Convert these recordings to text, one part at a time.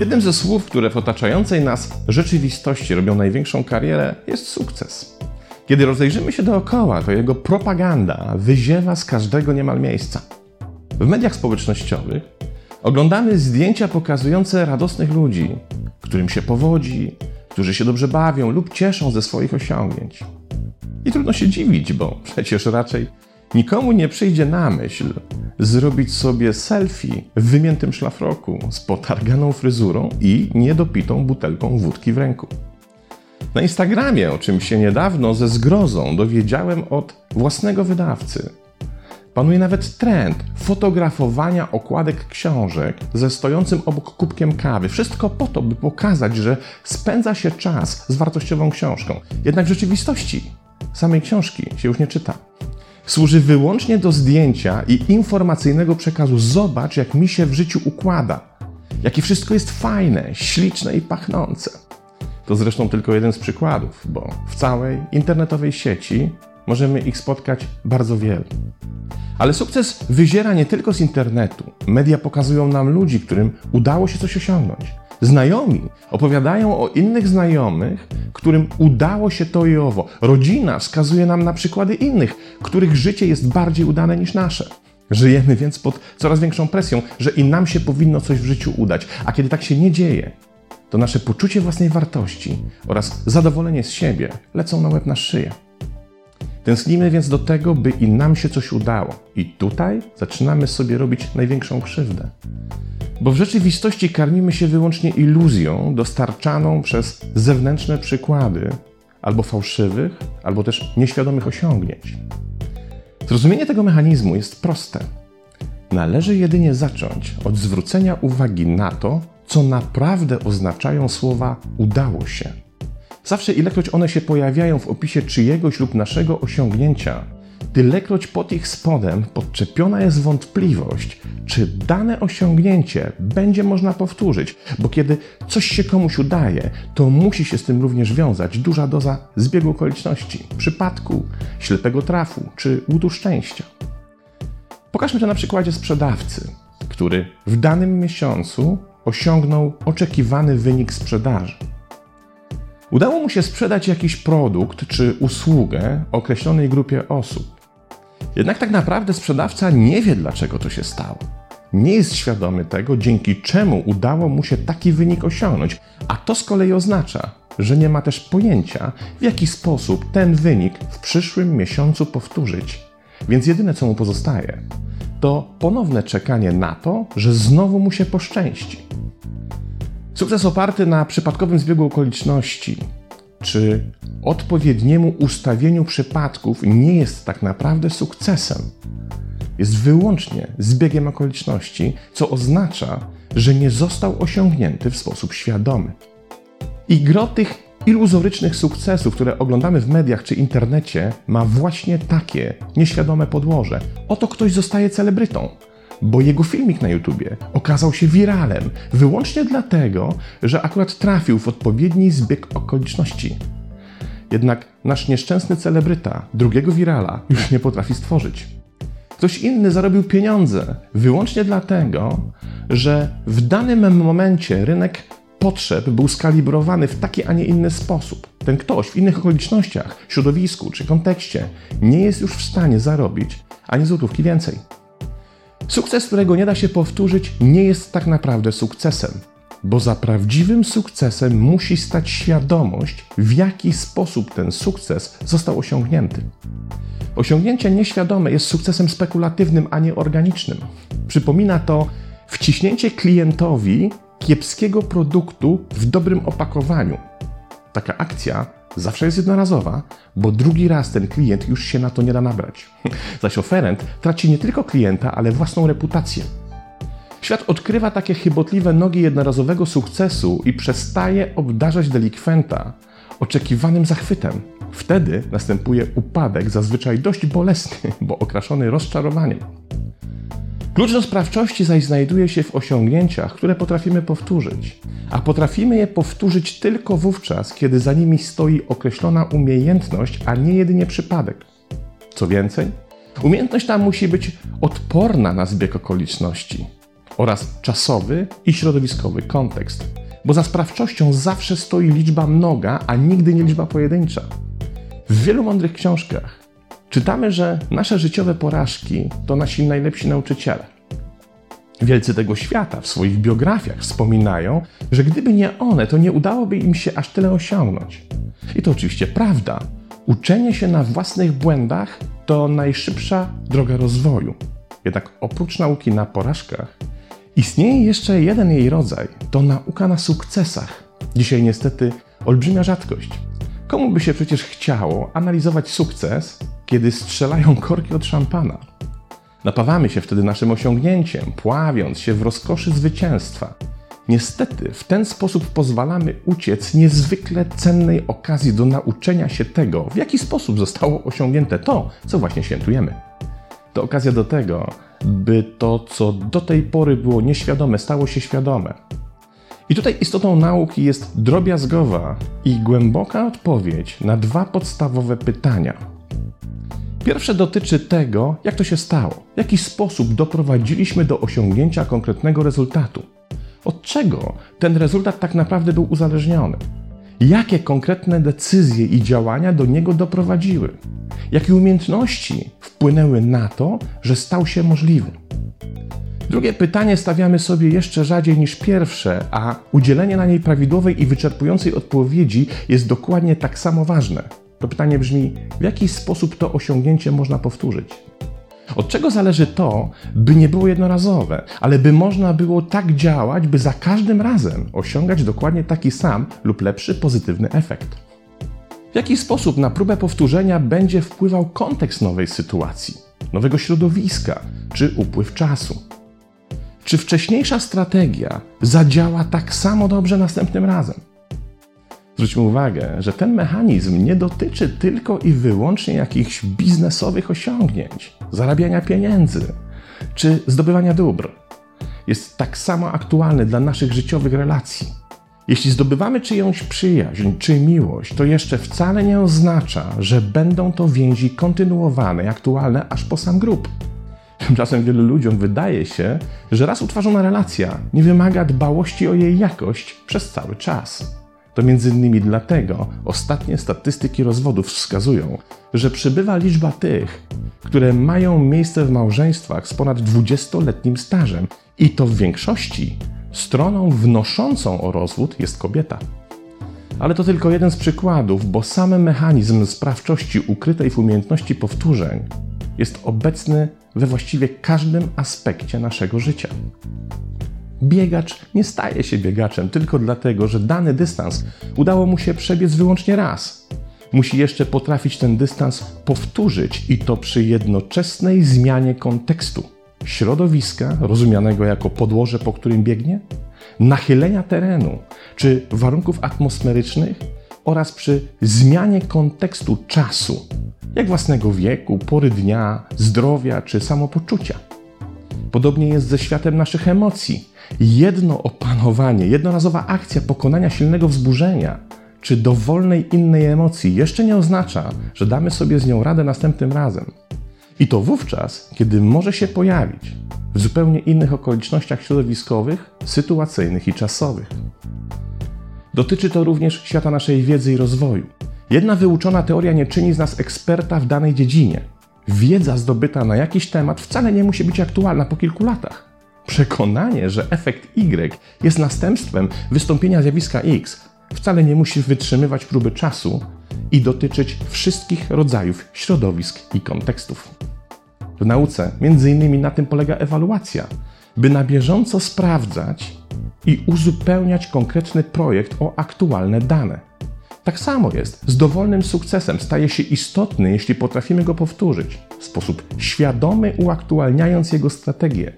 Jednym ze słów, które w otaczającej nas rzeczywistości robią największą karierę, jest sukces. Kiedy rozejrzymy się dookoła, to jego propaganda wyziewa z każdego niemal miejsca. W mediach społecznościowych oglądamy zdjęcia pokazujące radosnych ludzi, którym się powodzi, którzy się dobrze bawią lub cieszą ze swoich osiągnięć. I trudno się dziwić, bo przecież raczej nikomu nie przyjdzie na myśl zrobić sobie selfie w wymiętym szlafroku z potarganą fryzurą i niedopitą butelką wódki w ręku. Na Instagramie, o czym się niedawno ze zgrozą dowiedziałem od własnego wydawcy, panuje nawet trend fotografowania okładek książek ze stojącym obok kubkiem kawy. Wszystko po to, by pokazać, że spędza się czas z wartościową książką. Jednak w rzeczywistości samej książki się już nie czyta. Służy wyłącznie do zdjęcia i informacyjnego przekazu. Zobacz, jak mi się w życiu układa. Jakie wszystko jest fajne, śliczne i pachnące. To zresztą tylko jeden z przykładów, bo w całej internetowej sieci możemy ich spotkać bardzo wiele. Ale sukces wyziera nie tylko z internetu. Media pokazują nam ludzi, którym udało się coś osiągnąć. Znajomi opowiadają o innych znajomych, którym udało się to i owo. Rodzina wskazuje nam na przykłady innych, których życie jest bardziej udane niż nasze. Żyjemy więc pod coraz większą presją, że i nam się powinno coś w życiu udać, a kiedy tak się nie dzieje, to nasze poczucie własnej wartości oraz zadowolenie z siebie lecą na łeb na szyję. Tęsknimy więc do tego, by i nam się coś udało. I tutaj zaczynamy sobie robić największą krzywdę. Bo w rzeczywistości karmimy się wyłącznie iluzją dostarczaną przez zewnętrzne przykłady albo fałszywych, albo też nieświadomych osiągnięć. Zrozumienie tego mechanizmu jest proste. Należy jedynie zacząć od zwrócenia uwagi na to, co naprawdę oznaczają słowa udało się. Zawsze ilekroć one się pojawiają w opisie czyjegoś lub naszego osiągnięcia, tylekroć pod ich spodem podczepiona jest wątpliwość, czy dane osiągnięcie będzie można powtórzyć, bo kiedy coś się komuś udaje, to musi się z tym również wiązać duża doza zbiegu okoliczności, przypadku, ślepego trafu czy łudu szczęścia. Pokażmy to na przykładzie sprzedawcy, który w danym miesiącu osiągnął oczekiwany wynik sprzedaży. Udało mu się sprzedać jakiś produkt czy usługę określonej grupie osób. Jednak tak naprawdę sprzedawca nie wie, dlaczego to się stało. Nie jest świadomy tego, dzięki czemu udało mu się taki wynik osiągnąć, a to z kolei oznacza, że nie ma też pojęcia, w jaki sposób ten wynik w przyszłym miesiącu powtórzyć. Więc jedyne, co mu pozostaje, to ponowne czekanie na to, że znowu mu się poszczęści. Sukces oparty na przypadkowym zbiegu okoliczności czy odpowiedniemu ustawieniu przypadków nie jest tak naprawdę sukcesem. Jest wyłącznie zbiegiem okoliczności, co oznacza, że nie został osiągnięty w sposób świadomy. I gro tych iluzorycznych sukcesów, które oglądamy w mediach czy internecie, ma właśnie takie nieświadome podłoże. Oto ktoś zostaje celebrytą, bo jego filmik na YouTubie okazał się wiralem wyłącznie dlatego, że akurat trafił w odpowiedni zbieg okoliczności. Jednak nasz nieszczęsny celebryta drugiego wirala już nie potrafi stworzyć. Ktoś inny zarobił pieniądze wyłącznie dlatego, że w danym momencie rynek potrzeb był skalibrowany w taki, a nie inny sposób. Ten ktoś w innych okolicznościach, środowisku czy kontekście nie jest już w stanie zarobić ani złotówki więcej. Sukces, którego nie da się powtórzyć, nie jest tak naprawdę sukcesem, bo za prawdziwym sukcesem musi stać świadomość, w jaki sposób ten sukces został osiągnięty. Osiągnięcie nieświadome jest sukcesem spekulatywnym, a nie organicznym. Przypomina to wciśnięcie klientowi kiepskiego produktu w dobrym opakowaniu. Taka akcja zawsze jest jednorazowa, bo drugi raz ten klient już się na to nie da nabrać. Zaś oferent traci nie tylko klienta, ale własną reputację. Świat odkrywa takie chybotliwe nogi jednorazowego sukcesu i przestaje obdarzać delikwenta oczekiwanym zachwytem. Wtedy następuje upadek, zazwyczaj dość bolesny, bo okraszony rozczarowaniem. Klucz do sprawczości zaś znajduje się w osiągnięciach, które potrafimy powtórzyć. A potrafimy je powtórzyć tylko wówczas, kiedy za nimi stoi określona umiejętność, a nie jedynie przypadek. Co więcej, umiejętność ta musi być odporna na zbieg okoliczności oraz czasowy i środowiskowy kontekst, bo za sprawczością zawsze stoi liczba mnoga, a nigdy nie liczba pojedyncza. W wielu mądrych książkach czytamy, że nasze życiowe porażki to nasi najlepsi nauczyciele. Wielcy tego świata w swoich biografiach wspominają, że gdyby nie one, to nie udałoby im się aż tyle osiągnąć. I to oczywiście prawda. Uczenie się na własnych błędach to najszybsza droga rozwoju. Jednak oprócz nauki na porażkach, istnieje jeszcze jeden jej rodzaj to nauka na sukcesach. Dzisiaj niestety olbrzymia rzadkość. Komu by się przecież chciało analizować sukces, kiedy strzelają korki od szampana? Napawamy się wtedy naszym osiągnięciem, pławiąc się w rozkoszy zwycięstwa. Niestety, w ten sposób pozwalamy uciec niezwykle cennej okazji do nauczenia się tego, w jaki sposób zostało osiągnięte to, co właśnie świętujemy. To okazja do tego, by to, co do tej pory było nieświadome, stało się świadome. I tutaj istotą nauki jest drobiazgowa i głęboka odpowiedź na dwa podstawowe pytania. Pierwsze dotyczy tego, jak to się stało, w jaki sposób doprowadziliśmy do osiągnięcia konkretnego rezultatu. Od czego ten rezultat tak naprawdę był uzależniony? Jakie konkretne decyzje i działania do niego doprowadziły? Jakie umiejętności wpłynęły na to, że stał się możliwy? Drugie pytanie stawiamy sobie jeszcze rzadziej niż pierwsze, a udzielenie na nie prawidłowej i wyczerpującej odpowiedzi jest dokładnie tak samo ważne. To pytanie brzmi: w jaki sposób to osiągnięcie można powtórzyć? Od czego zależy to, by nie było jednorazowe, ale by można było tak działać, by za każdym razem osiągać dokładnie taki sam lub lepszy pozytywny efekt? W jaki sposób na próbę powtórzenia będzie wpływał kontekst nowej sytuacji, nowego środowiska czy upływ czasu? Czy wcześniejsza strategia zadziała tak samo dobrze następnym razem? Zwróćmy uwagę, że ten mechanizm nie dotyczy tylko i wyłącznie jakichś biznesowych osiągnięć, zarabiania pieniędzy czy zdobywania dóbr. Jest tak samo aktualny dla naszych życiowych relacji. Jeśli zdobywamy czyjąś przyjaźń czy miłość, to jeszcze wcale nie oznacza, że będą to więzi kontynuowane i aktualne aż po sam grób. Tymczasem wielu ludziom wydaje się, że raz utworzona relacja nie wymaga dbałości o jej jakość przez cały czas. To między innymi dlatego ostatnie statystyki rozwodów wskazują, że przybywa liczba tych, które mają miejsce w małżeństwach z ponad 20-letnim stażem i to w większości stroną wnoszącą o rozwód jest kobieta. Ale to tylko jeden z przykładów, bo sam mechanizm sprawczości ukrytej w umiejętności powtórzeń jest obecny we właściwie każdym aspekcie naszego życia. Biegacz nie staje się biegaczem tylko dlatego, że dany dystans udało mu się przebiec wyłącznie raz. Musi jeszcze potrafić ten dystans powtórzyć i to przy jednoczesnej zmianie kontekstu, środowiska, rozumianego jako podłoże, po którym biegnie, nachylenia terenu czy warunków atmosferycznych oraz przy zmianie kontekstu czasu, jak własnego wieku, pory dnia, zdrowia czy samopoczucia. Podobnie jest ze światem naszych emocji. Jedno opanowanie, jednorazowa akcja pokonania silnego wzburzenia czy dowolnej innej emocji jeszcze nie oznacza, że damy sobie z nią radę następnym razem. I to wówczas, kiedy może się pojawić w zupełnie innych okolicznościach środowiskowych, sytuacyjnych i czasowych. Dotyczy to również świata naszej wiedzy i rozwoju. Jedna wyuczona teoria nie czyni z nas eksperta w danej dziedzinie. Wiedza zdobyta na jakiś temat wcale nie musi być aktualna po kilku latach. Przekonanie, że efekt Y jest następstwem wystąpienia zjawiska X, wcale nie musi wytrzymywać próby czasu i dotyczyć wszystkich rodzajów środowisk i kontekstów. W nauce, między innymi na tym polega ewaluacja, by na bieżąco sprawdzać i uzupełniać konkretny projekt o aktualne dane. Tak samo jest z dowolnym sukcesem. Staje się istotny, jeśli potrafimy go powtórzyć w sposób świadomy, uaktualniając jego strategię.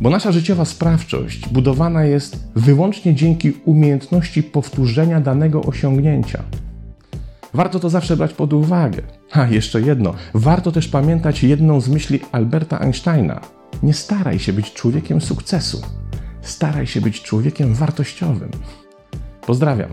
Bo nasza życiowa sprawczość budowana jest wyłącznie dzięki umiejętności powtórzenia danego osiągnięcia. Warto to zawsze brać pod uwagę. A jeszcze jedno, warto też pamiętać jedną z myśli Alberta Einsteina. Nie staraj się być człowiekiem sukcesu. Staraj się być człowiekiem wartościowym. Pozdrawiam.